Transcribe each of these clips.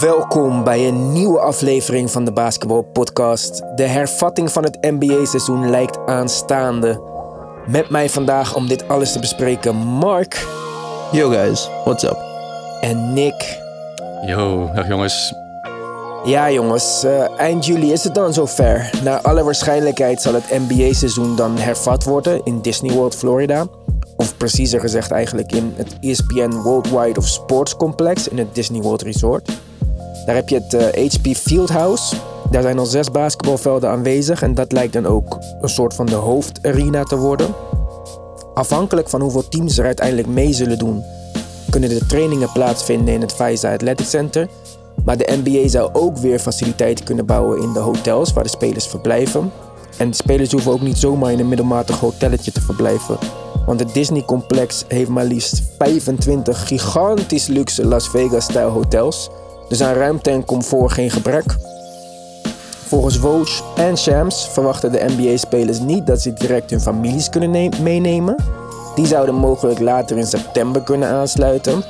Welkom bij een nieuwe aflevering van de Basketball Podcast. De hervatting van het NBA-seizoen lijkt aanstaande. Met mij vandaag om dit alles te bespreken, Mark Yo guys, what's up? en Nick. Yo, dag jongens. Ja, jongens, eh, eind juli is het dan zover. Naar alle waarschijnlijkheid zal het NBA-seizoen dan hervat worden in Disney World, Florida. Of preciezer gezegd, eigenlijk in het ESPN Worldwide of Sports Complex in het Disney World Resort. Daar heb je het eh, HP Fieldhouse. Daar zijn al zes basketbalvelden aanwezig en dat lijkt dan ook een soort van de hoofdarena te worden. Afhankelijk van hoeveel teams er uiteindelijk mee zullen doen, kunnen de trainingen plaatsvinden in het Visa Athletic Center. Maar de NBA zou ook weer faciliteiten kunnen bouwen in de hotels waar de spelers verblijven. En de spelers hoeven ook niet zomaar in een middelmatig hotelletje te verblijven. Want het Disney-complex heeft maar liefst 25 gigantisch luxe Las Vegas-stijl hotels. Dus aan ruimte en comfort geen gebrek. Volgens Woj en Shams verwachten de NBA-spelers niet dat ze direct hun families kunnen ne- meenemen. Die zouden mogelijk later in september kunnen aansluiten.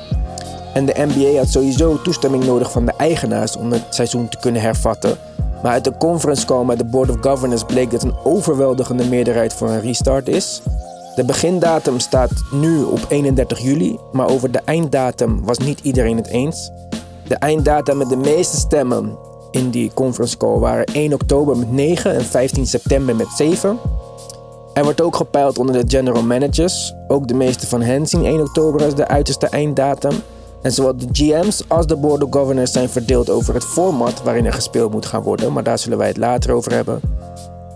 En de NBA had sowieso toestemming nodig van de eigenaars om het seizoen te kunnen hervatten. Maar uit de conference call met de Board of Governors bleek dat een overweldigende meerderheid voor een restart is. De begindatum staat nu op 31 juli, maar over de einddatum was niet iedereen het eens. De einddatum met de meeste stemmen in die conference call waren 1 oktober met 9 en 15 september met 7. Er wordt ook gepeild onder de general managers. Ook de meeste van hen zien 1 oktober als de uiterste einddatum. En zowel de GM's als de Board of Governors zijn verdeeld over het format waarin er gespeeld moet gaan worden, maar daar zullen wij het later over hebben.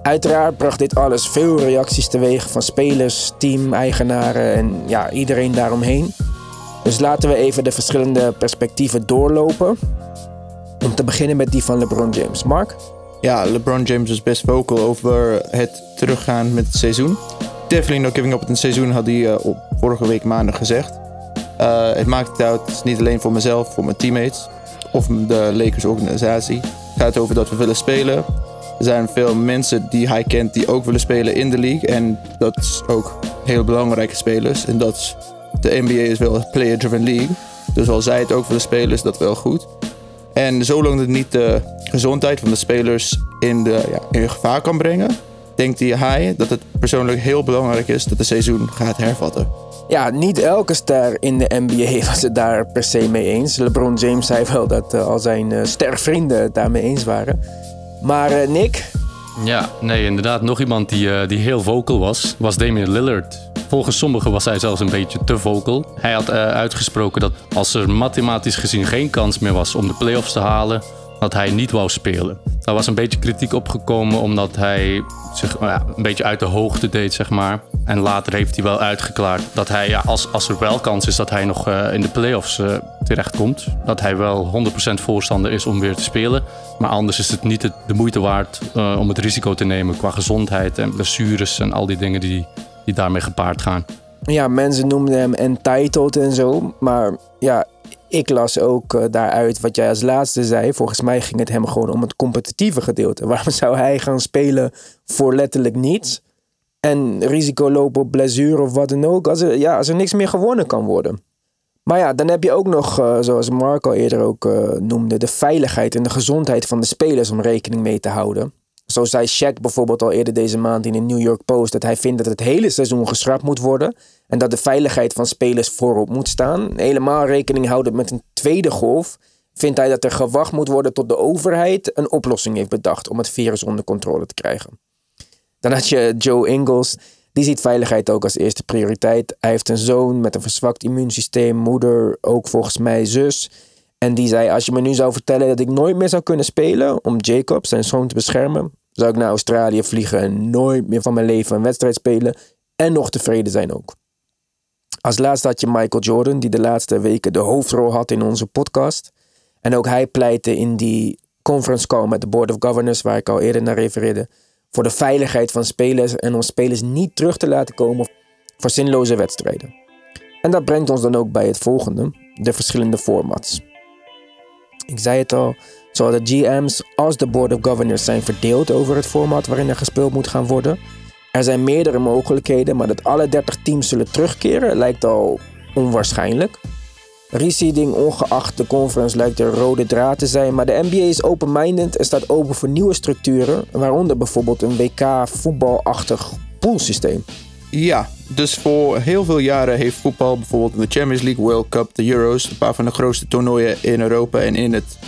Uiteraard bracht dit alles veel reacties teweeg van spelers, team-eigenaren en ja, iedereen daaromheen. Dus laten we even de verschillende perspectieven doorlopen. Om te beginnen met die van LeBron James. Mark? Ja, LeBron James is best vocal over het teruggaan met het seizoen. Definitely no giving up het seizoen, had hij eh, op vorige week maandag gezegd. Eh, het maakt het uit, het is niet alleen voor mezelf, voor mijn teammates of de Lakers organisatie. Het gaat over dat we willen spelen. Er zijn veel mensen die hij kent die ook willen spelen in de league. En dat is ook heel belangrijke spelers. En dat is, de NBA is wel een player-driven league. Dus als zij het ook willen spelen, is dat wel goed. En zolang het niet de gezondheid van de spelers in, de, ja, in gevaar kan brengen, denkt hij dat het persoonlijk heel belangrijk is dat het seizoen gaat hervatten. Ja, niet elke ster in de NBA was het daar per se mee eens. LeBron James zei wel dat eh, al zijn eh, stervrienden het daarmee eens waren. Maar eh, Nick, Ja, nee, inderdaad. Nog iemand die, eh, die heel vocal was, was Damian Lillard. Volgens sommigen was hij zelfs een beetje te vocal. Hij had eh, uitgesproken dat als er mathematisch gezien geen kans meer was om de playoffs te halen, dat hij niet wou spelen. Daar was een beetje kritiek opgekomen omdat hij zich nou een beetje uit de hoogte deed, zeg maar. En later heeft hij wel uitgeklaard dat hij, als, als er wel kans is dat hij nog eh, in de playoffs eh terechtkomt, dat hij wel 100% voorstander is om weer te spelen. Maar anders is het niet het- de moeite waard eh, om het risico te nemen qua gezondheid en blessures en al die dingen die, die daarmee gepaard gaan. ja, mensen noemden hem entitled en zo. Maar ja, ik las ook daaruit wat jij als laatste zei. Volgens mij ging het hem gewoon om het competitieve gedeelte. Waarom zou hij gaan spelen voor letterlijk niets? En risico lopen op blessure of wat dan ook. Als er, ja, als er niks meer gewonnen kan worden. Maar ja, dan heb je ook nog, eh, zoals Marco eerder ook eh, noemde, de veiligheid en de gezondheid van de spelers om rekening mee te houden. Zo zei Shaq bijvoorbeeld al eerder deze maand in de New York Post dat hij vindt dat het hele seizoen geschrapt moet worden en dat de veiligheid van spelers voorop moet staan. Helemaal rekening houden met een tweede golf vindt hij dat er gewacht moet worden tot de overheid een oplossing heeft bedacht om het virus onder controle te krijgen. Dan had je Joe Ingles. Die ziet veiligheid ook als eerste prioriteit. Hij heeft een zoon met een verzwakt immuunsysteem, moeder, ook volgens mij zus. En die zei: Als je me nu zou vertellen dat ik nooit meer zou kunnen spelen om Jacob, zijn zoon, te beschermen, zou ik naar Australië vliegen en nooit meer van mijn leven een wedstrijd spelen. En nog tevreden zijn ook. Als laatste had je Michael Jordan, die de laatste weken de hoofdrol had in onze podcast. En ook hij pleitte in die conference call met de Board of Governors, waar ik al eerder naar refereerde, voor de veiligheid van spelers en om spelers niet terug te laten komen voor zinloze wedstrijden. En dat brengt ons dan ook bij het volgende: de verschillende formats. Ik zei het al, zowel de GM's als de Board of Governors zijn verdeeld over het format waarin er gespeeld moet gaan worden. Er zijn meerdere mogelijkheden, maar dat alle 30 teams zullen terugkeren lijkt al onwaarschijnlijk. Reseeding ongeacht de conference lijkt de rode draad te zijn, maar de NBA is open-minded en staat open voor nieuwe structuren, waaronder bijvoorbeeld een WK-voetbalachtig poolsysteem. Ja, dus voor heel veel jaren heeft voetbal bijvoorbeeld de Champions League, World Cup, de Euros, een paar van de grootste toernooien in Europa en in het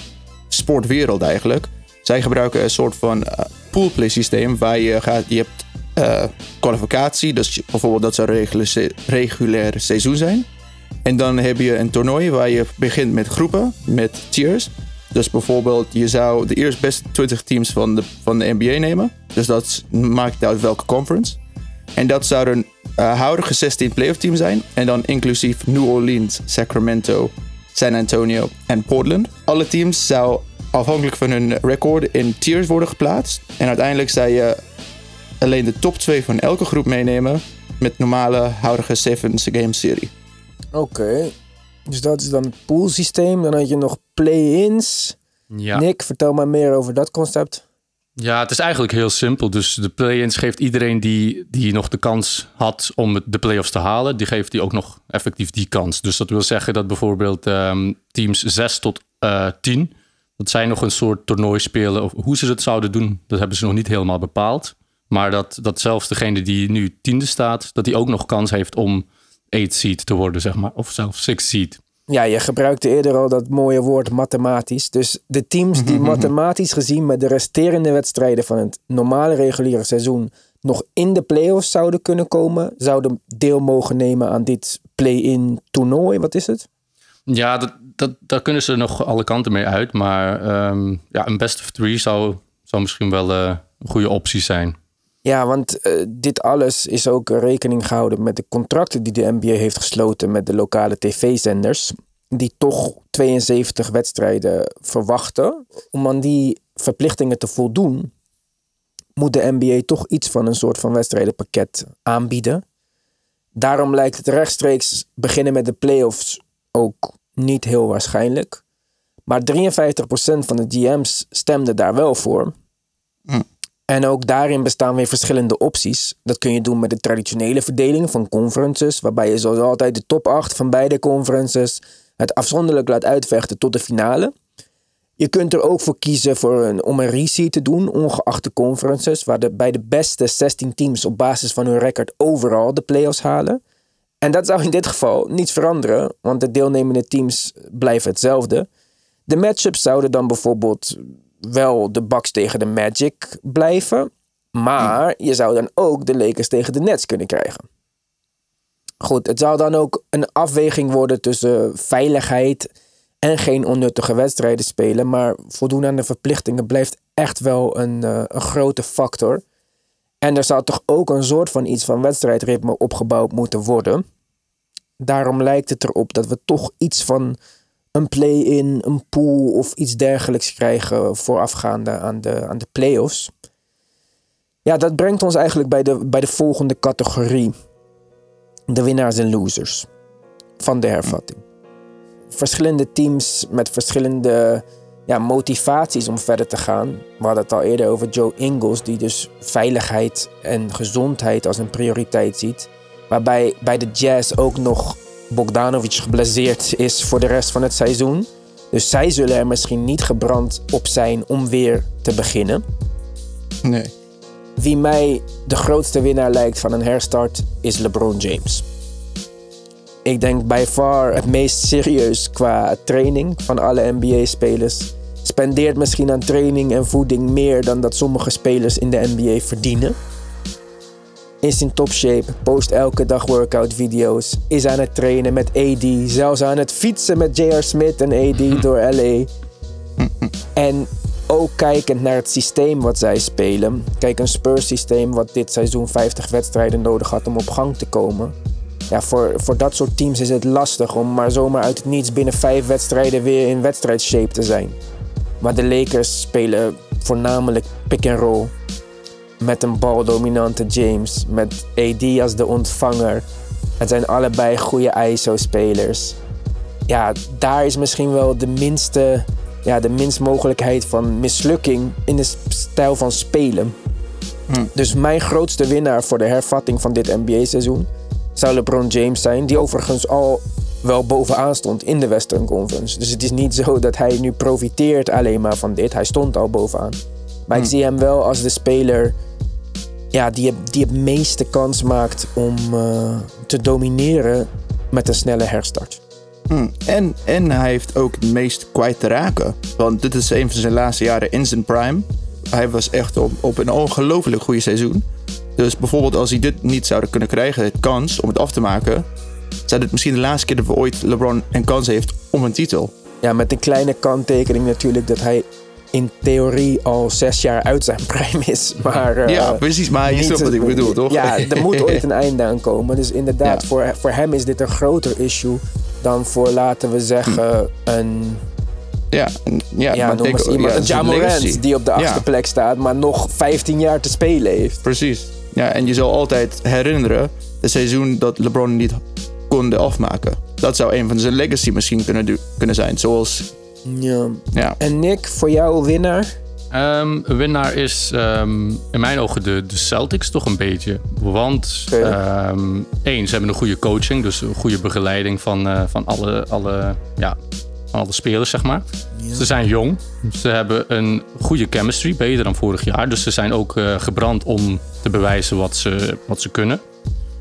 sportwereld eigenlijk. Zij gebruiken een soort van uh, poolplay systeem waar je gaat, je hebt uh, kwalificatie, dus bijvoorbeeld dat zou reguliere, reguliere seizoen zijn. En dan heb je een toernooi waar je begint met groepen, met tiers. Dus bijvoorbeeld, je zou de eerst beste 20 teams van de, van de NBA nemen. Dus dat maakt uit welke conference. En dat zou een uh, huidige 16 playoff team zijn. En dan inclusief New Orleans, Sacramento, San Antonio en Portland. Alle teams zou afhankelijk van hun record in tiers worden geplaatst. En uiteindelijk zou je alleen de top 2 van elke groep meenemen met normale huidige 7 game serie. Oké, dus dat is dan het poolsysteem. Dan had je nog play-ins. Ja. Nick, vertel maar meer over dat concept. Ja, het is eigenlijk heel simpel. Dus de play-ins geeft iedereen die, die nog de kans had om de play-offs te halen, die geeft die ook nog effectief die kans. Dus dat wil zeggen dat bijvoorbeeld um, teams 6 tot uh, 10, dat zij nog een soort toernooi spelen. Of hoe ze het zouden doen, dat hebben ze nog niet helemaal bepaald. Maar dat, dat zelfs degene die nu tiende staat, dat die ook nog kans heeft om 8 seed te worden, zeg maar. Of zelfs 6 seed. Ja, je gebruikte eerder al dat mooie woord mathematisch. Dus de teams die mathematisch gezien met de resterende wedstrijden van het normale reguliere seizoen nog in de playoffs zouden kunnen komen, zouden deel mogen nemen aan dit play-in toernooi. Wat is het? Ja, dat, dat, daar kunnen ze nog alle kanten mee uit. Maar um, ja, een best of three zou, zou misschien wel uh, een goede optie zijn. Ja, want uh, dit alles is ook rekening gehouden met de contracten die de NBA heeft gesloten met de lokale tv-zenders. Die toch 72 wedstrijden verwachten. Om aan die verplichtingen te voldoen, moet de NBA toch iets van een soort van wedstrijdenpakket aanbieden. Daarom lijkt het rechtstreeks beginnen met de playoffs ook niet heel waarschijnlijk. Maar 53% van de GM's stemde daar wel voor. Hm. En ook daarin bestaan weer verschillende opties. Dat kun je doen met de traditionele verdeling van conferences, waarbij je zoals altijd de top 8 van beide conferences het afzonderlijk laat uitvechten tot de finale. Je kunt er ook voor kiezen voor een, om een reseed te doen, ongeacht de conferences, waar de, bij de beste 16 teams op basis van hun record overal de playoffs halen. En dat zou in dit geval niets veranderen, want de deelnemende teams blijven hetzelfde. De matchups zouden dan bijvoorbeeld wel de Bucks tegen de Magic blijven. Maar je zou dan ook de Lakers tegen de Nets kunnen krijgen. Goed, het zou dan ook een afweging worden tussen veiligheid en geen onnuttige wedstrijden spelen. Maar voldoen aan de verplichtingen blijft echt wel een, uh, een grote factor. En er zou toch ook een soort van iets van wedstrijdritme opgebouwd moeten worden. Daarom lijkt het erop dat we toch iets van een play-in, een pool of iets dergelijks krijgen voorafgaande aan de, aan de playoffs. Ja, dat brengt ons eigenlijk bij de, bij de volgende categorie. De winnaars en losers van de hervatting. Verschillende teams met verschillende ja, motivaties om verder te gaan. We hadden het al eerder over Joe Ingles, die dus veiligheid en gezondheid als een prioriteit ziet. Waarbij bij de Jazz ook nog Bogdanovic geblesseerd is voor de rest van het seizoen. Dus zij zullen er misschien niet gebrand op zijn om weer te beginnen. Nee. Wie mij de grootste winnaar lijkt van een herstart is LeBron James. Ik denk by far het meest serieus qua training van alle NBA-spelers. Spendeert misschien aan training en voeding meer dan dat sommige spelers in de NBA verdienen is in topshape, post elke dag workout video's, is aan het trainen met AD, zelfs aan het fietsen met J.R. Smith en AD door LA. En ook kijkend naar het systeem wat zij spelen. Kijk, een Spurs systeem wat dit seizoen 50 wedstrijden nodig had om op gang te komen. Ja, voor, voor dat soort teams is het lastig om maar zomaar uit het niets binnen vijf wedstrijden weer in wedstrijdshape te zijn. Maar de Lakers spelen voornamelijk pick and roll met een baldominante James, met AD als de ontvanger. Het zijn allebei goede ISO-spelers. Ja, daar is misschien wel de minste, ja, de minst mogelijkheid van mislukking in de stijl van spelen. Hm. Dus mijn grootste winnaar voor de hervatting van dit NBA-seizoen zou LeBron James zijn, die overigens al wel bovenaan stond in de Western Conference. Dus het is niet zo dat hij nu profiteert alleen maar van dit. Hij stond al bovenaan. Maar ik zie hem wel als de speler ja, die, die het meeste kans maakt om uh, te domineren met een snelle herstart. Hmm. En, en hij heeft ook het meest kwijt te raken. Want dit is een van zijn laatste jaren in zijn prime. Hij was echt op, op een ongelooflijk goede seizoen. Dus bijvoorbeeld als hij dit niet zouden kunnen krijgen, het kans om het af te maken, zou dit misschien de laatste keer dat we ooit LeBron een kans heeft om een titel. Ja, met een kleine kanttekening natuurlijk dat hij in theorie al zes jaar uit zijn prime is. Maar, uh, ja, precies. Maar je snapt wat ik bedoel, toch? Ja, er moet ooit een einde aan komen. Dus inderdaad, voor, voor hem is dit een groter issue dan voor, laten we zeggen, een... Ja, ja, ja noem eens iemand, een Jamorant die op de achtste plek staat, maar nog 15 jaar te spelen heeft. Precies. Ja, en je zal altijd herinneren het seizoen dat LeBron niet kon afmaken. Dat zou een van zijn legacy misschien kunnen, kunnen zijn. Zoals ja. ja. En Nick, voor jou winnaar? Um, winnaar is um, in mijn ogen de, de Celtics toch een beetje. Want okay. um, één, ze hebben een goede coaching, dus een goede begeleiding van, uh, van, alle, alle, ja, van alle spelers, zeg maar. Ja. Ze zijn jong, ze hebben een goede chemistry, beter dan vorig jaar. Dus ze zijn ook uh, gebrand om te bewijzen wat ze, wat ze kunnen.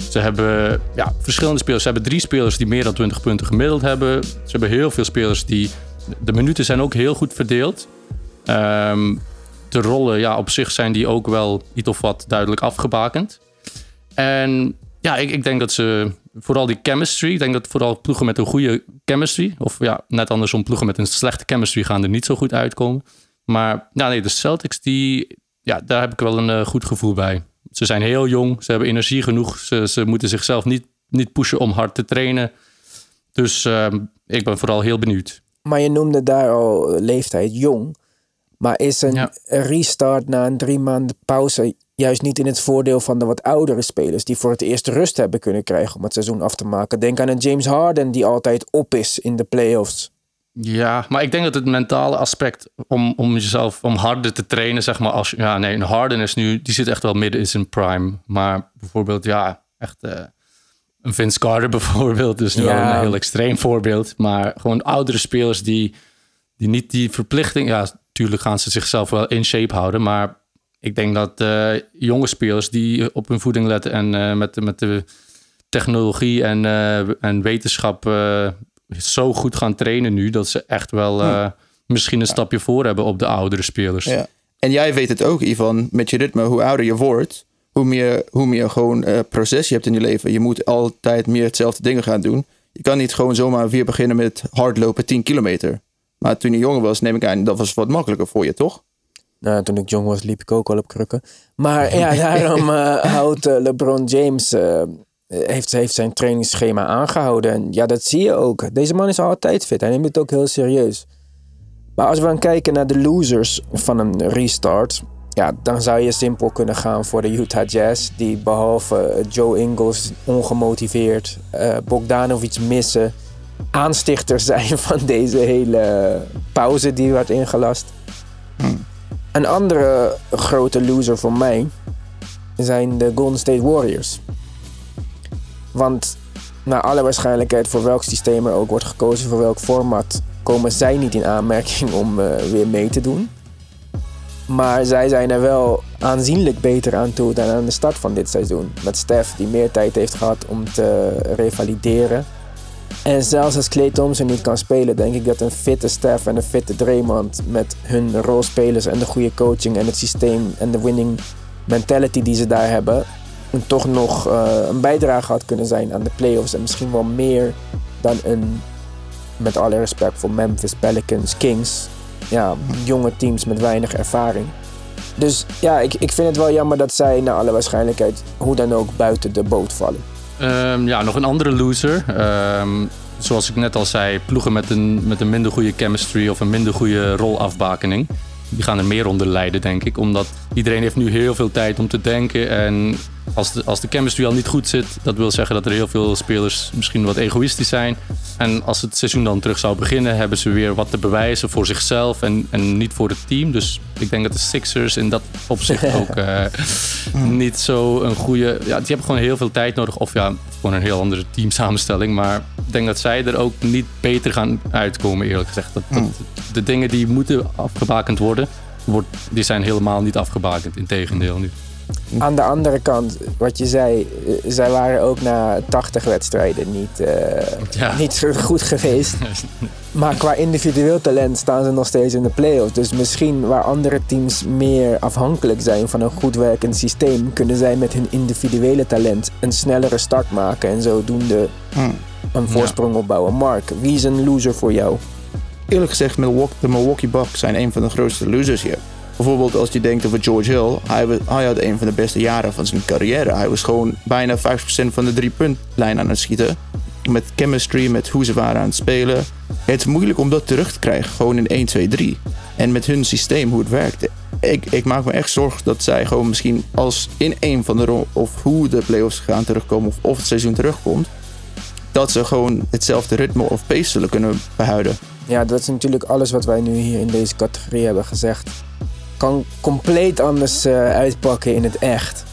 Ze hebben ja, verschillende spelers. Ze hebben drie spelers die meer dan 20 punten gemiddeld hebben. Ze hebben heel veel spelers die de minuten zijn ook heel goed verdeeld. Um, de rollen, ja, op zich zijn die ook wel iets of wat duidelijk afgebakend. En ja, ik, ik denk dat ze vooral die chemistry, ik denk dat vooral ploegen met een goede chemistry, of ja, net andersom, ploegen met een slechte chemistry gaan er niet zo goed uitkomen. Maar ja, nee, de Celtics, die, ja, daar heb ik wel een uh, goed gevoel bij. Ze zijn heel jong, ze hebben energie genoeg, ze, ze moeten zichzelf niet, niet pushen om hard te trainen. Dus uh, ik ben vooral heel benieuwd. Maar je noemde daar al leeftijd jong. Maar is een restart na een drie maanden pauze juist niet in het voordeel van de wat oudere spelers die voor het eerst rust hebben kunnen krijgen om het seizoen af te maken? Denk aan een James Harden die altijd op is in de playoffs. Ja, maar ik denk dat het mentale aspect om, om jezelf om harder te trainen, zeg maar, als ja, nee, een Harden is nu, die zit echt wel midden in zijn prime. Maar bijvoorbeeld, ja, echt. Uh, een Vince Carter bijvoorbeeld, dus nu ja. een heel extreem voorbeeld. Maar gewoon oudere spelers die, die niet die verplichting... Ja, natuurlijk gaan ze zichzelf wel in shape houden. Maar ik denk dat uh, jonge spelers die op hun voeding letten... en uh, met, met de technologie en, uh, en wetenschap zo goed gaan trainen nu... dat ze echt wel hm. misschien een stapje voor hebben op de oudere spelers. Ja. En jij weet het ook, Ivan, met je ritme, hoe ouder je wordt hoe meer, hoe meer gewoon uh, proces je hebt in je leven. Je moet altijd meer hetzelfde dingen gaan doen. Je kan niet gewoon zomaar weer beginnen met hardlopen 10 kilometer. Maar toen je jonger was, neem ik aan, dat was wat makkelijker voor je, toch? Nou, toen ik jong was, liep ik ook al op krukken. Maar ja, daarom uh, houdt uh, LeBron James... heeft, heeft zijn trainingsschema aangehouden. En ja, dat zie je ook. Deze man is altijd fit. Hij neemt het ook heel serieus. Maar als we gaan kijken naar de losers van een restart ja, dan zou je simpel kunnen gaan voor de Utah Jazz. Die behalve Joe Ingles ongemotiveerd, uh, Bogdanovic missen, aanstichter zijn van deze hele pauze die werd ingelast. Hmm. Een andere grote loser voor mij zijn de Golden State Warriors. Want naar alle waarschijnlijkheid voor welk systeem er ook wordt gekozen, voor welk format, komen zij niet in aanmerking om uh, weer mee te doen. Maar zij zijn er wel aanzienlijk beter aan toe dan aan de start van dit seizoen. Met Steph die meer tijd heeft gehad om te revalideren. En zelfs als Clay Thompson niet kan spelen, denk ik dat een fitte Steph en een fitte Draymond met hun rolspelers en de goede coaching en het systeem en de winning mentality die ze daar hebben, toch nog uh, een bijdrage had kunnen zijn aan de playoffs. En misschien wel meer dan een, met alle respect voor Memphis Pelicans, Kings ja, jonge teams met weinig ervaring. Dus ja, ik, ik vind het wel jammer dat zij naar alle waarschijnlijkheid hoe dan ook buiten de boot vallen. Um, ja, nog een andere loser. Um, zoals ik net al zei, ploegen met een, met een minder goede chemistry of een minder goede rolafbakening. Die gaan er meer onder lijden, denk ik. Omdat iedereen heeft nu heel veel tijd om te denken. En als de, als de chemistry al niet goed zit, dat wil zeggen dat er heel veel spelers misschien wat egoïstisch zijn. En als het seizoen dan terug zou beginnen, hebben ze weer wat te bewijzen voor zichzelf en, en niet voor het team. Dus ik denk dat de Sixers in dat opzicht ook uh, niet zo een goede. Ja, die hebben gewoon heel veel tijd nodig. Of ja, gewoon een heel andere teamsamenstelling. Maar denk dat zij er ook niet beter gaan uitkomen, eerlijk gezegd. Dat, dat- de dingen die moeten afgebakend worden, wordt, die zijn helemaal niet afgebakend. Integendeel nu. Aan de andere kant, wat je zei, eh, zij waren ook na 80 wedstrijden niet, eh, Ja. niet goed geweest. Maar qua individueel talent staan ze nog steeds in de play-offs. Dus misschien waar andere teams meer afhankelijk zijn van een goed werkend systeem, kunnen zij met hun individuele talent een snellere start maken en zodoende Hmm. een voorsprong opbouwen. Mark, wie is een loser voor jou? Eerlijk gezegd, Milwaukee, de Milwaukee Bucks zijn een van de grootste losers hier. Bijvoorbeeld als je denkt over George Hill. Hij, hij had een van de beste jaren van zijn carrière. Hij was gewoon bijna 50% van de drie-puntlijn aan het schieten. Met chemistry, met hoe ze waren aan het spelen. Het is moeilijk om dat terug te krijgen, gewoon in 1, 2, 3. En met hun systeem, hoe het werkt. Ik, ik maak me echt zorgen dat zij gewoon misschien als in een van de of hoe de playoffs gaan terugkomen of, of het seizoen terugkomt. Dat ze gewoon hetzelfde ritme of pace zullen kunnen behouden. Ja, dat is natuurlijk alles wat wij nu hier in deze categorie hebben gezegd. Kan compleet anders eh, uitpakken in het echt.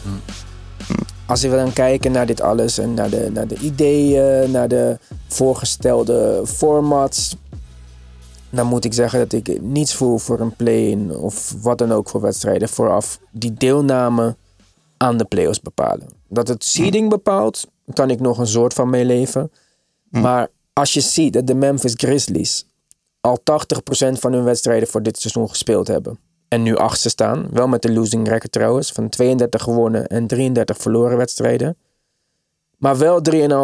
Als we dan kijken naar dit alles en naar de, naar de ideeën, naar de voorgestelde formats. Dan moet ik zeggen dat ik niets voel voor een play-in of wat dan ook voor wedstrijden vooraf. Die deelname aan de play-offs bepalen. Dat het seeding bepaalt, kan ik nog een soort van meeleven. Maar als je ziet dat de Memphis Grizzlies al 80% van hun wedstrijden voor dit seizoen gespeeld hebben. En nu achtste staan. Wel met de losing record trouwens. Van 32 gewonnen en 33 verloren wedstrijden. Maar wel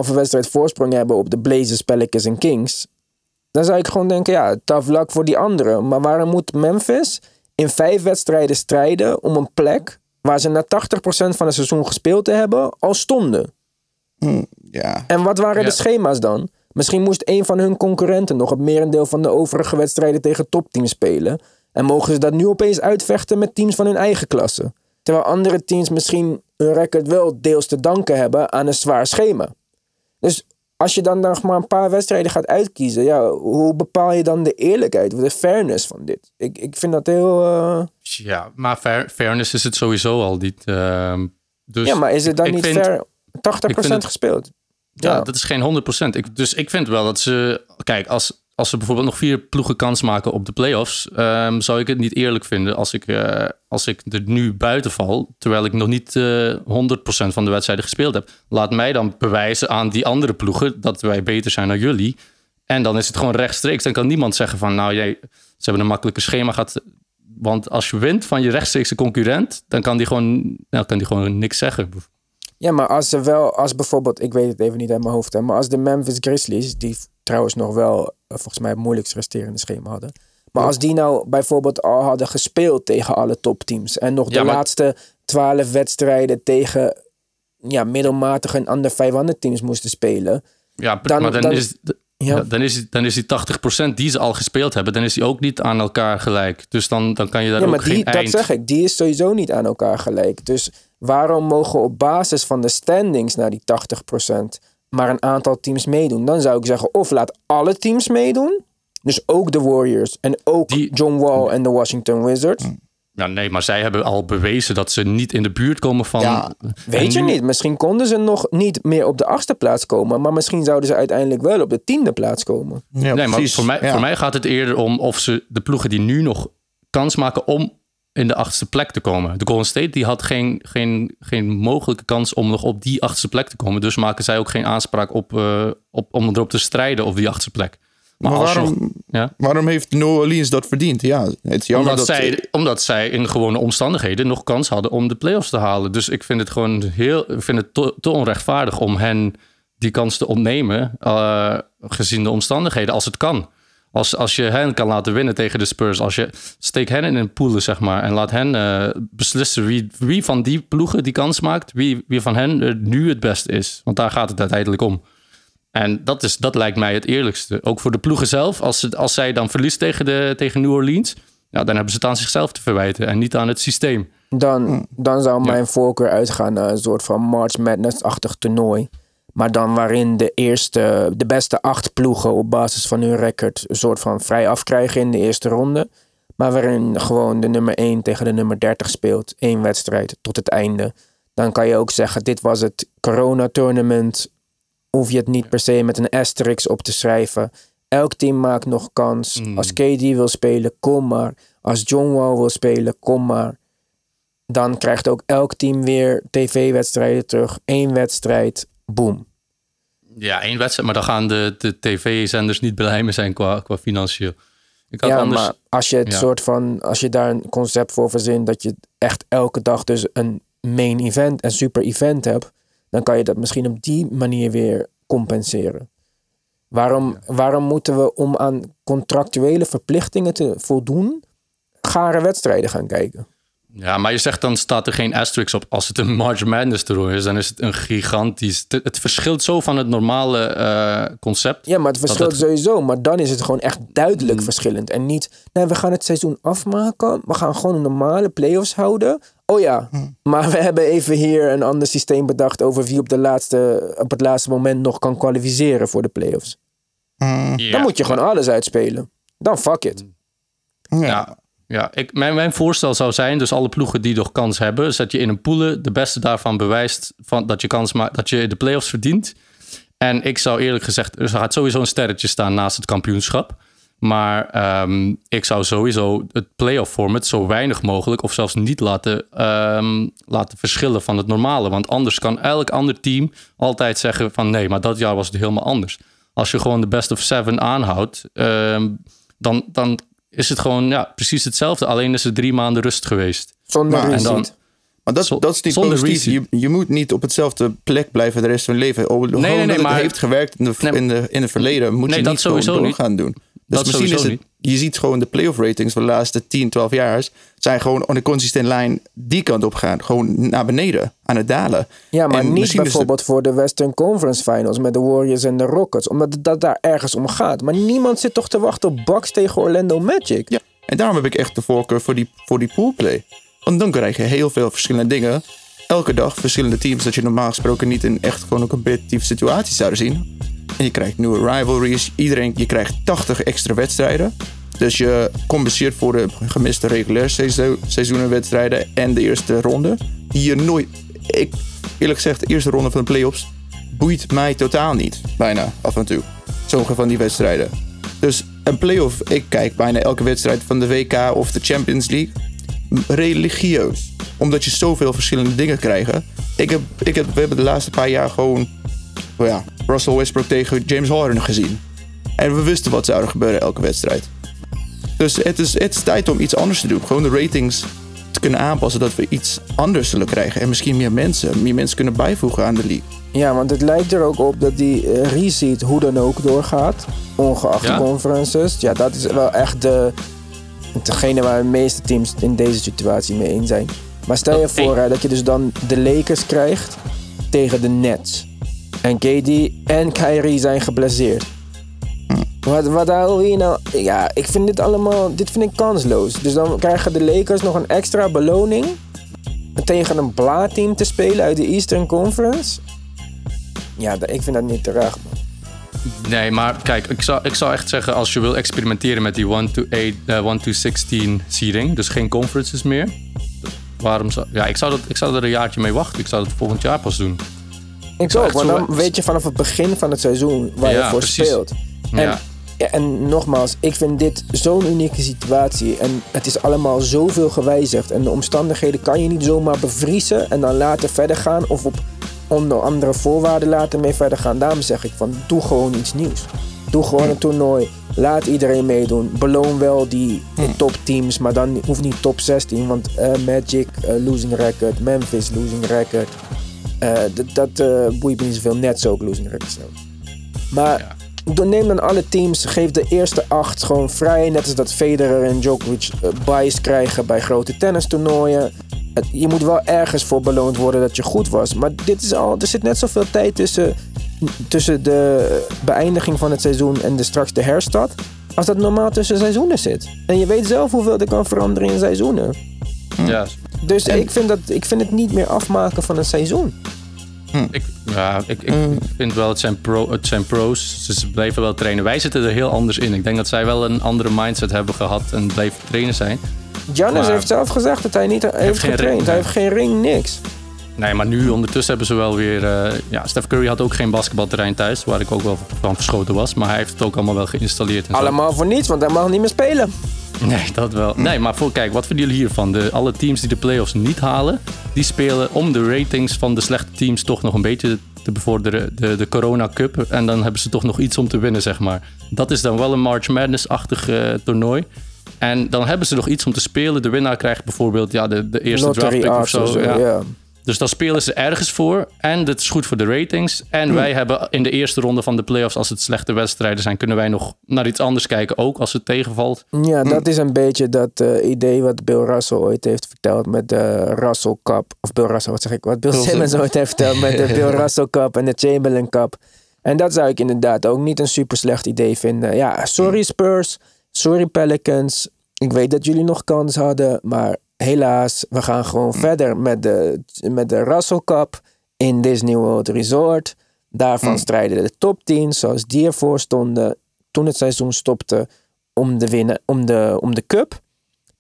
3,5 wedstrijd voorsprong hebben op de Blazers, Pelicans en Kings. Dan zou ik gewoon denken, ja, tough luck voor die anderen. Maar waarom moet Memphis in vijf wedstrijden strijden om een plek... waar ze na 80% van het seizoen gespeeld te hebben, al stonden? Hm, ja. En wat waren Ja. de schema's dan? Misschien moest een van hun concurrenten nog het merendeel van de overige wedstrijden tegen topteams spelen. En mogen ze dat nu opeens uitvechten met teams van hun eigen klasse. Terwijl andere teams misschien hun record wel deels te danken hebben aan een zwaar schema. Dus als je dan nog maar een paar wedstrijden gaat uitkiezen, ja, hoe bepaal je dan de eerlijkheid of de fairness van dit? Ik, ik vind dat heel. eh, Ja, maar fair- fairness is het sowieso al niet. ehm, dus ja, maar is het dan ik niet vind- fair? 80% ik vind het- gespeeld. Ja, Ja. dat is geen 100%. Ik, dus ik vind wel dat ze. Kijk, als, als ze bijvoorbeeld nog vier ploegen kans maken op de playoffs. ehm zou ik het niet eerlijk vinden als ik, eh, als ik er nu buiten val. Terwijl ik nog niet eh 100% van de wedstrijden gespeeld heb. Laat mij dan bewijzen aan die andere ploegen dat wij beter zijn dan jullie. En dan is het gewoon rechtstreeks. Dan kan niemand zeggen van nou, jij, ze hebben een makkelijke schema gehad. Want als je wint van je rechtstreekse concurrent, dan kan die gewoon, nou, kan die gewoon niks zeggen. Ja, maar als ze wel, als bijvoorbeeld, ik weet het even niet uit mijn hoofd, hè, maar als de Memphis Grizzlies, die trouwens nog wel eh, volgens mij het moeilijkst resterende schema hadden. Maar als die nou bijvoorbeeld al hadden gespeeld tegen alle topteams en nog de Ja, maar- laatste twaalf wedstrijden tegen ja, middelmatige en under 500 teams moesten spelen. Ja, Dan- maar dan, dan- is, ja, dan, is, dan is die 80% die ze al gespeeld hebben, dan is die ook niet aan elkaar gelijk. Dus dan, dan kan je daar Ja, ook maar die, geen dat eind... zeg ik, die is sowieso niet aan elkaar gelijk. Dus waarom mogen op basis van de standings naar die 80% maar een aantal teams meedoen? Dan zou ik zeggen, of laat alle teams meedoen. Dus ook de Warriors en ook Die- John Wall en de Washington Wizards. Ja, nee, maar zij hebben al bewezen dat ze niet in de buurt komen van... Ja, Weet je nu- niet, misschien konden ze nog niet meer op de achtste plaats komen. Maar misschien zouden ze uiteindelijk wel op de tiende plaats komen. Ja, Nee, maar precies. voor mij, Ja. voor mij gaat het eerder om of ze de ploegen die nu nog kans maken om in de achtste plek te komen. De Golden State die had geen, geen, geen mogelijke kans om nog op die achtste plek te komen. Dus maken zij ook geen aanspraak op, eh, op, om erop te strijden op die achtste plek. Maar, waarom, nog- ja? waarom heeft New Orleans dat verdiend? Ja, het is jammer Omdat, dat... zij, omdat zij in gewone omstandigheden nog kans hadden om de play-offs te halen. Dus ik vind het gewoon heel, ik vind het te, te onrechtvaardig om hen die kans te ontnemen. eh, gezien de omstandigheden, als het kan. Als, als je hen kan laten winnen tegen de Spurs. Als je steek hen in een pool, zeg maar. En laat hen eh, beslissen wie, wie van die ploegen die kans maakt. Wie, wie van hen er nu het beste is. Want daar gaat het uiteindelijk om. En dat, is, dat lijkt mij het eerlijkste. Ook voor de ploegen zelf. Als, ze, als zij dan verliest tegen, de, tegen New Orleans. Dan hebben ze het aan zichzelf te verwijten. En niet aan het systeem. Dan, dan zou mijn voorkeur uitgaan naar een soort van March Madness-achtig toernooi. Maar dan waarin de eerste, de beste acht ploegen op basis van hun record een soort van vrij afkrijgen in de eerste ronde. Maar waarin gewoon de nummer 1 tegen de nummer 30 speelt. één wedstrijd tot het einde. Dan kan je ook zeggen, dit was het corona-tournament. hoef je het niet per se met een asterisk op te schrijven. Elk team maakt nog kans. Mm. Als KD wil spelen, kom maar. Als John Wall wil spelen, kom maar. Dan krijgt ook elk team weer tv-wedstrijden terug. Eén wedstrijd, boom. Ja, één wedstrijd, maar dan gaan de, de tv-zenders niet blij mee zijn qua, qua financieel. Ik had Ja, anders... maar als je het Ja. soort van, als je daar een concept voor verzint dat je echt elke dag dus een main event en super event hebt, dan kan je dat misschien op die manier weer compenseren. Waarom, waarom moeten we om aan contractuele verplichtingen te voldoen, gare wedstrijden gaan kijken? Ja, maar je zegt dan staat er geen asterisk op. Als het een March Madness toernooi is, dan is het een gigantisch... Het, het verschilt zo van het normale eh, concept. Ja, maar het verschilt het- sowieso. Maar dan is het gewoon echt duidelijk verschillend. En niet, nee, we gaan het seizoen afmaken. We gaan gewoon een normale play-offs houden. Oh ja, maar we hebben even hier een ander systeem bedacht over wie op, de laatste, op het laatste moment nog kan kwalificeren voor de play-offs. Ja. Dan moet je gewoon alles uitspelen. Dan fuck it. Ja, ja ik, mijn, mijn voorstel zou zijn, dus alle ploegen die nog kans hebben, zet je in een poelen. De beste daarvan bewijst van, dat je kans maakt, dat je de play-offs verdient. En ik zou eerlijk gezegd, er gaat sowieso een sterretje staan naast het kampioenschap. Maar ehm, ik zou sowieso het play-off format zo weinig mogelijk of zelfs niet laten, ehm, laten verschillen van het normale. Want anders kan elk ander team altijd zeggen van nee, maar dat jaar was het helemaal anders. Als je gewoon de best of seven aanhoudt, ehm, dan, dan is het gewoon ja, precies hetzelfde. Alleen is er drie maanden rust geweest. Zonder Maar- en reseed. dan- Maar dat, Zo- dat is niet zonder positief. Je, je moet niet op hetzelfde plek blijven de rest van je leven. Oh, nee, nee, dat het maar- heeft gewerkt in, de, Nee, in, de, in het verleden. Moet Nee, je dat niet gewoon sowieso niet. doorgaan doen. Dus Dat misschien is het, je ziet gewoon de playoff ratings van de laatste 10, 12 jaar zijn gewoon on een consistent lijn die kant op gaan. Gewoon naar beneden, aan het dalen. Ja, maar En niet bijvoorbeeld voor de Western Conference Finals met de Warriors en de Rockets. Omdat het dat daar ergens om gaat. Maar niemand zit toch te wachten op Bucks tegen Orlando Magic. Ja, en daarom heb ik echt de voorkeur voor die, voor die poolplay. Want dan krijg je heel veel verschillende dingen. Elke dag verschillende teams dat je normaal gesproken niet in echt gewoon een competitieve situatie zou zien. En je krijgt nieuwe rivalries. Iedereen, je krijgt 80 extra wedstrijden. Dus je compenseert voor de gemiste regulair seizoen- seizoenenwedstrijden en de eerste ronde. Die je nooit... Ik, eerlijk gezegd, de eerste ronde van de playoffs boeit mij totaal niet. Bijna, af en toe. Sommige van die wedstrijden. Dus een playoff, ik kijk bijna elke wedstrijd van de WK of de Champions League. Religieus. Omdat je zoveel verschillende dingen krijgt. Ik heb, ik heb, we hebben de laatste paar jaar gewoon ja, Russell Westbrook tegen James Harden gezien. En we wisten wat zou er gebeuren elke wedstrijd. Dus het is, het is tijd om iets anders te doen. Gewoon de ratings te kunnen aanpassen dat we iets anders zullen krijgen. En misschien meer mensen, meer mensen kunnen bijvoegen aan de league. Ja, want het lijkt er ook op dat die eh, reseed hoe dan ook doorgaat. Ongeacht Ja? de conferences. Ja, dat is wel echt de, degene waar de meeste teams in deze situatie mee eens zijn. Maar stel je voor hè, dat je dus dan de Lakers krijgt tegen de Nets. En KD en Kyrie zijn geblesseerd. Wat, wat hou je nou? Ja, ik vind dit allemaal, dit vind ik kansloos. Dus dan krijgen de Lakers nog een extra beloning tegen een blaadteam te spelen uit de Eastern Conference. Ja, ik vind dat niet terecht. man. Nee, maar kijk, ik zou, ik zou echt zeggen... als je wil experimenteren met die 1 to 8, eh, 1 to 16 seeding... dus geen conferences meer... waarom zou... Ja, ik zou, dat, ik zou er een jaartje mee wachten. Ik zou dat volgend jaar pas doen. Ik ook, want zo- dan weet je vanaf het begin van het seizoen waar je voor precies. speelt. En, Ja. ja, en nogmaals, ik vind dit zo'n unieke situatie. En het is allemaal zoveel gewijzigd. En de omstandigheden kan je niet zomaar bevriezen en dan laten verder gaan. Of op onder andere voorwaarden laten mee verder gaan. Daarom zeg ik van, doe gewoon iets nieuws. Doe gewoon een toernooi. Laat iedereen meedoen. Beloon wel die topteams, maar dan hoeft niet top 16. Want eh, Magic eh, losing record, Memphis losing record. Eh, dat dat eh, boeit me niet zoveel. Net zo ook losing record. Maar doe- neem dan alle teams, geef de eerste acht gewoon vrij. Net als dat Federer en Djokovic buys krijgen bij grote tennistoernooien. Je moet wel ergens voor beloond worden dat je goed was. Maar dit is al, er zit net zoveel tijd tussen, tussen de beëindiging van het seizoen en de, straks de herstart. Als dat normaal tussen seizoenen zit. En je weet zelf hoeveel er kan veranderen in seizoenen. Ja, Dus ik, vind dat, ik vind het niet meer afmaken van een seizoen. ik, ja, ik, ik vind wel, het zijn, pro, het zijn pro's. Ze blijven wel trainen. Wij zitten er heel anders in. Ik denk dat zij wel een andere mindset hebben gehad en blijven trainen zijn. Giannis heeft zelf gezegd dat hij niet heeft, getraind. ring, hij heeft geen ring, niks. Nee, maar nu ondertussen hebben ze wel weer... eh, ja, Steph Curry had ook geen basketbalterrein thuis, waar ik ook wel van verschoten was. Maar hij heeft het ook allemaal wel geïnstalleerd. En zo. Allemaal voor niets, want hij mag niet meer spelen. Nee, dat wel. Nee, maar voor, kijk, wat vinden jullie hiervan? De, alle teams die de playoffs niet halen, die spelen om de ratings van de slechte teams toch nog een beetje te bevorderen. De, de Corona Cup. En dan hebben ze toch nog iets om te winnen, zeg maar. Dat is dan wel een March Madness-achtig eh, toernooi. En dan hebben ze nog iets om te spelen. De winnaar krijgt bijvoorbeeld ja, de, de eerste Lottery draftpick of zo. of zo, ja. ja. Dus dan spelen ze ergens voor. En dat is goed voor de ratings. En wij hebben in de eerste ronde van de playoffs, als het slechte wedstrijden zijn, kunnen wij nog naar iets anders kijken. Ook als het tegenvalt. Ja, dat is een beetje dat eh, idee wat Bill Russell ooit heeft verteld met de Russell Cup. Of Bill Russell, wat zeg ik? Wat Bill Simmons Simmons. ooit heeft verteld met de Bill Russell Cup en de Chamberlain Cup. En dat zou ik inderdaad ook niet een super slecht idee vinden. Ja, sorry Spurs, sorry Pelicans. Ik weet dat jullie nog kans hadden, maar helaas, we gaan gewoon verder met de, met de Russell Cup in Disney World Resort. Daarvan strijden de top 10 zoals die ervoor stonden toen het seizoen stopte om de, winnen, om de, om de cup.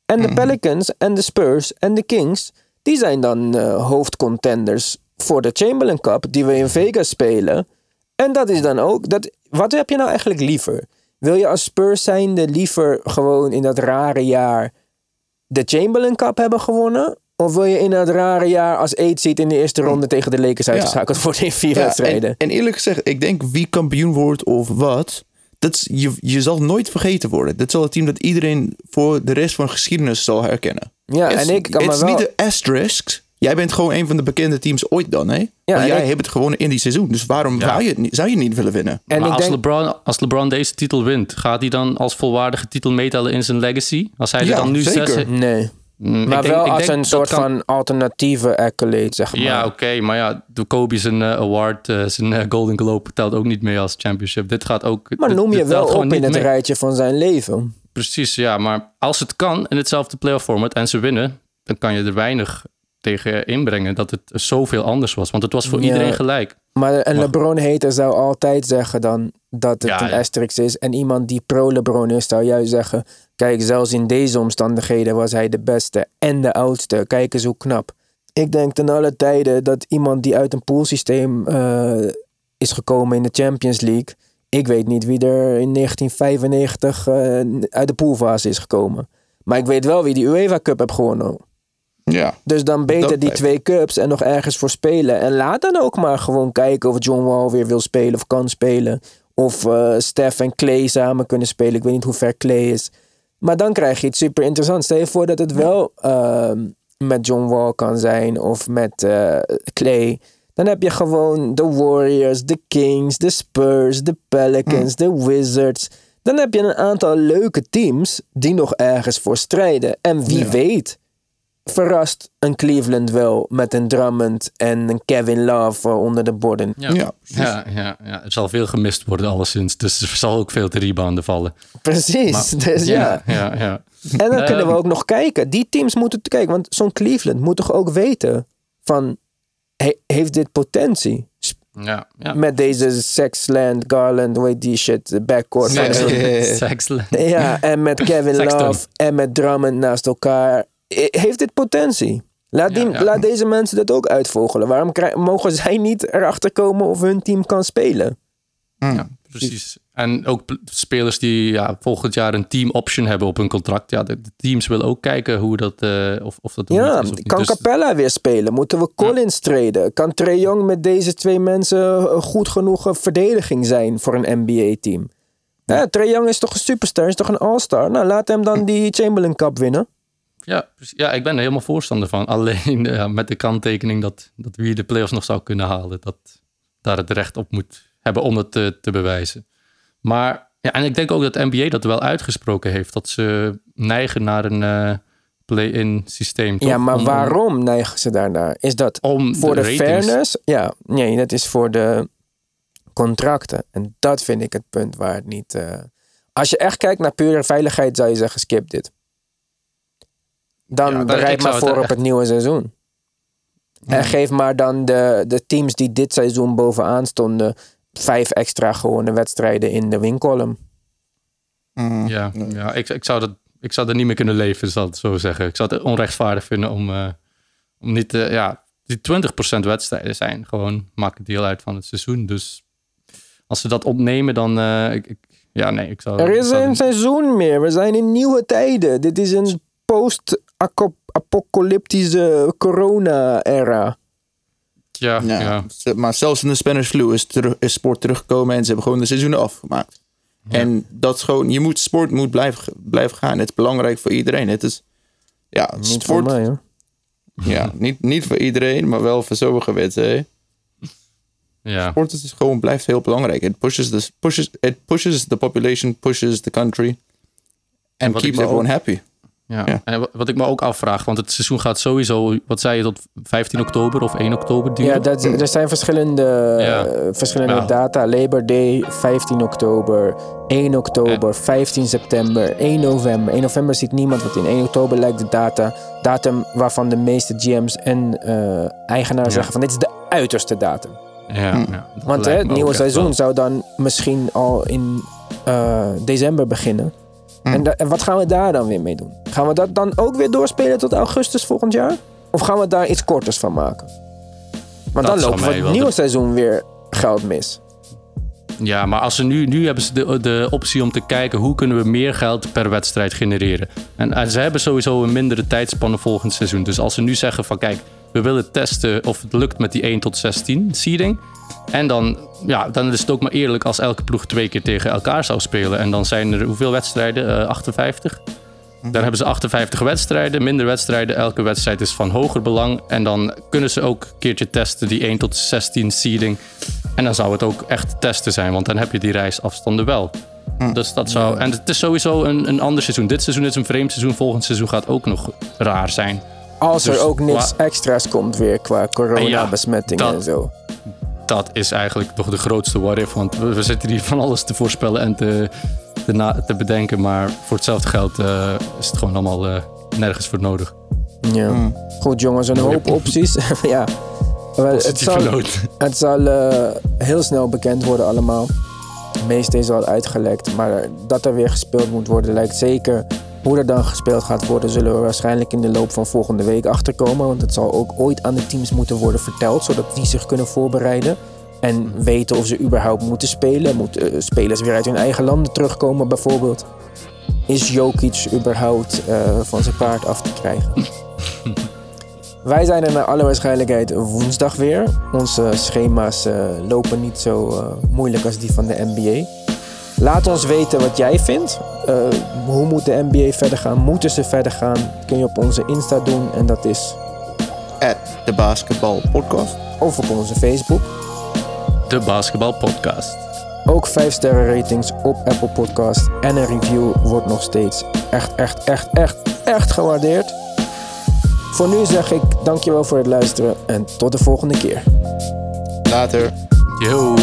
En de Pelicans en de Spurs en de Kings, die zijn dan eh, hoofdcontenders voor de Chamberlain Cup die we in Vegas spelen. En dat is dan ook, dat, wat heb je nou eigenlijk liever? Wil je als Spurs zijnde liever gewoon in dat rare jaar de Chamberlain Cup hebben gewonnen? Of wil je in dat rare jaar als 8 seed in de eerste ronde tegen de Lakers uitgeschakeld worden in vier Ja, wedstrijden? en, en eerlijk gezegd, ik denk wie kampioen wordt of wat, dat is, je, je zal nooit vergeten worden. Dat zal het team dat iedereen voor de rest van de geschiedenis zal herkennen. Ja, Het en is- ik kan Het me is wel... niet de asterisks. Jij bent gewoon een van de bekende teams ooit dan, hè? Ja, jij ik- hebt het gewonnen in die seizoen. Dus waarom Ja. zou, je het niet, zou je het niet willen winnen? En maar als, denk, LeBron, als LeBron deze titel wint, gaat hij dan als volwaardige titel meetellen in zijn legacy? Als hij er Ja, dan nu zeker. zes... nee. Mm, Maar denk- wel als een soort kan- van alternatieve accolade, zeg maar. Ja, oké, maar ja, de Kobe zijn eh, award, eh, zijn eh, Golden Globe telt ook niet mee als championship. Dit gaat ook. maar dit- noem je wel telt gewoon op in het mee. rijtje van zijn leven. Precies, ja, maar als het kan in hetzelfde playoff format en ze winnen, dan kan je er weinig tegen inbrengen dat het zoveel anders was. Want het was voor Ja. iedereen gelijk. Maar een LeBron-hater zou altijd zeggen dan dat het Ja, een ja. asterisk is. En iemand die pro-LeBron is, zou juist zeggen... Kijk, zelfs in deze omstandigheden was hij de beste en de oudste. Kijk eens hoe knap. Ik denk ten alle tijden dat iemand die uit een poolsysteem eh, is gekomen in de Champions League... Ik weet niet wie er in 1995 eh, uit de poolfase is gekomen. Maar ik weet wel wie die UEFA Cup heeft gewonnen. Ja. Dus dan beter Dat die blijft. twee cups en nog ergens voor spelen. En laat dan ook maar gewoon kijken of John Wall weer wil spelen of kan spelen. Of eh Steph en Clay samen kunnen spelen. Ik weet niet hoe ver Clay is. Maar dan krijg je iets super interessants. Stel je voor dat het wel ehm, met John Wall kan zijn of met eh, Clay. Dan heb je gewoon de Warriors, de Kings, de Spurs, de Pelicans, de Wizards. Dan heb je een aantal leuke teams die nog ergens voor strijden. En wie Ja. weet verrast een Cleveland wel met een Drummond en een Kevin Love onder de borden. Ja, Ja, ja, ja, ja, er zal veel gemist worden alleszins. Dus er zal ook veel te rebounden vallen. Precies. dus ja. ja, ja. En dan kunnen we ook nog kijken. Die teams moeten kijken. Want zo'n Cleveland moet toch ook weten van... he- heeft dit potentie? Ja, ja. Met deze Sexland, Garland, hoe heet die shit, de backcourt. Sexland. Ja, en met Kevin. Love en met Drummond naast elkaar. I- Heeft dit potentie? Laat, die, Ja, ja. laat deze mensen dat ook uitvogelen. Waarom mogen zij niet erachter komen of hun team kan spelen? Ja, precies. En ook spelers die ja, volgend jaar een team option hebben op hun contract. Ja, de, de teams willen ook kijken hoe dat, eh, of, of dat Ja, is of kan Dus- Capella weer spelen? Moeten we Collins treden? Kan Trae Young met deze twee mensen een goed genoeg een verdediging zijn voor een NBA-team? Ja. Trae Young is toch een superstar, is toch een all-star? Nou, laat hem dan die Chamberlain Cup winnen. Ja, ja, ik ben er helemaal voorstander van. Alleen ja, met de kanttekening dat, dat wie de playoffs nog zou kunnen halen. Dat daar het recht op moet hebben om het te, te bewijzen. Maar ja, en ik denk ook dat de NBA dat wel uitgesproken heeft. Dat ze neigen naar een eh, play-in systeem. toch? Ja, maar Om- waarom neigen ze daarnaar? Is dat Om voor de, fairness? Ja, nee, dat is voor de contracten. En dat vind ik het punt waar het niet... eh, Als je echt kijkt naar pure veiligheid, zou je zeggen, skip dit. Dan Ja, bereid maar het voor op het nieuwe seizoen. En geef maar dan de, de teams die dit seizoen bovenaan stonden... vijf extra gewone wedstrijden in de wincolumn. Mm. Ja, ja ik, ik, zou dat, ik zou er niet meer kunnen leven, zal ik zo zeggen. Ik zou het onrechtvaardig vinden om, eh, om niet... eh, ja, die 20% wedstrijden zijn gewoon, maken deel uit van het seizoen. Dus als ze dat opnemen, dan. eh, ik, ik- ja, nee, ik zou. Er is zou- een seizoen meer. We zijn in nieuwe tijden. Dit is een post-apocalyptische corona-era. Ja, ja. Maar zelfs in de Spanish flu is, sport teruggekomen en ze hebben gewoon de seizoenen afgemaakt. En dat is gewoon, je moet, sport moet blijven, blijven gaan. Het is belangrijk voor iedereen. Het is, ja, Niet voor sport, mij hoor. ja, niet, niet voor iedereen, maar wel voor sommige mensen. hè. ja. Sport is gewoon, blijft heel belangrijk. Het pushes, the, pushes, it pushes the population, pushes the country. Ik keeps everyone ook- happy. Ja. Ja. En wat- ik me ook afvraag, want het seizoen gaat sowieso, wat zei je, tot 15 oktober of 1 oktober duren? Ja, dat, er zijn verschillende, Ja. eh, verschillende Ja. data. Labor Day, 15 oktober, 1 oktober, 15 september, 1 november. 1 november ziet niemand wat in. 1 oktober lijkt de data, datum waarvan de meeste GM's en eh, eigenaren zeggen van dit is de uiterste datum. ja, ja, dat Want hè, het nieuwe seizoen wel. zou dan misschien al in eh, december beginnen. Hm. En, wat gaan we daar dan weer mee doen? Gaan we dat dan ook weer doorspelen tot augustus volgend jaar? Of gaan we daar iets korters van maken? Want Dat dan lopen we het nieuwe de- seizoen weer geld mis. Ja, maar als ze nu, nu hebben ze de, de optie om te kijken hoe kunnen we meer geld per wedstrijd genereren. En, en ze hebben sowieso een mindere tijdspanne volgend seizoen. Dus als ze nu zeggen van kijk, we willen testen of het lukt met die 1 tot 16 seeding. En dan, ja, dan is het ook maar eerlijk als elke ploeg twee keer tegen elkaar zou spelen. En dan zijn er hoeveel wedstrijden? Eh, 58? Dan hebben ze 58 wedstrijden, minder wedstrijden. Elke wedstrijd is van hoger belang. En dan kunnen ze ook een keertje testen, die 1 tot 16 seeding. En dan zou het ook echt testen zijn, want dan heb je die reisafstanden wel. Dus dat zou. En het is sowieso een, een ander seizoen. Dit seizoen is een vreemd seizoen. Volgend seizoen gaat ook nog raar zijn. Als Dus er ook niks extra's komt weer qua coronabesmettingen dat- en zo. Dat is eigenlijk toch de grootste what-if. Want we, we zitten hier van alles te voorspellen en te, te, na- te bedenken. Maar voor hetzelfde geld eh, is het gewoon allemaal eh, nergens voor nodig. Ja. Goed jongens, een hoop opties. ja. Het zal, het zal eh, heel snel bekend worden allemaal. Het meeste is al uitgelekt. Maar dat er weer gespeeld moet worden lijkt zeker. Hoe er dan gespeeld gaat worden, zullen we waarschijnlijk in de loop van volgende week achterkomen. Want het zal ook ooit aan de teams moeten worden verteld, zodat die zich kunnen voorbereiden. En weten of ze überhaupt moeten spelen. Moeten eh, spelers weer uit hun eigen landen terugkomen, bijvoorbeeld? Is Jokic überhaupt eh, van zijn paard af te krijgen? Wij zijn er naar alle waarschijnlijkheid woensdag weer. Onze schema's eh, lopen niet zo moeilijk als die van de NBA. Laat ons weten wat jij vindt. Eh, hoe moet de NBA verder gaan? Moeten ze verder gaan? Dat kun je op onze Insta doen en dat is At the Basketball Podcast. of op onze Facebook. De Basketbal Podcast. Ook 5 sterren ratings op Apple Podcast en een review wordt nog steeds echt, echt, echt, echt, echt gewaardeerd. Voor nu zeg ik dankjewel voor het luisteren en tot de volgende keer. Later. Yo.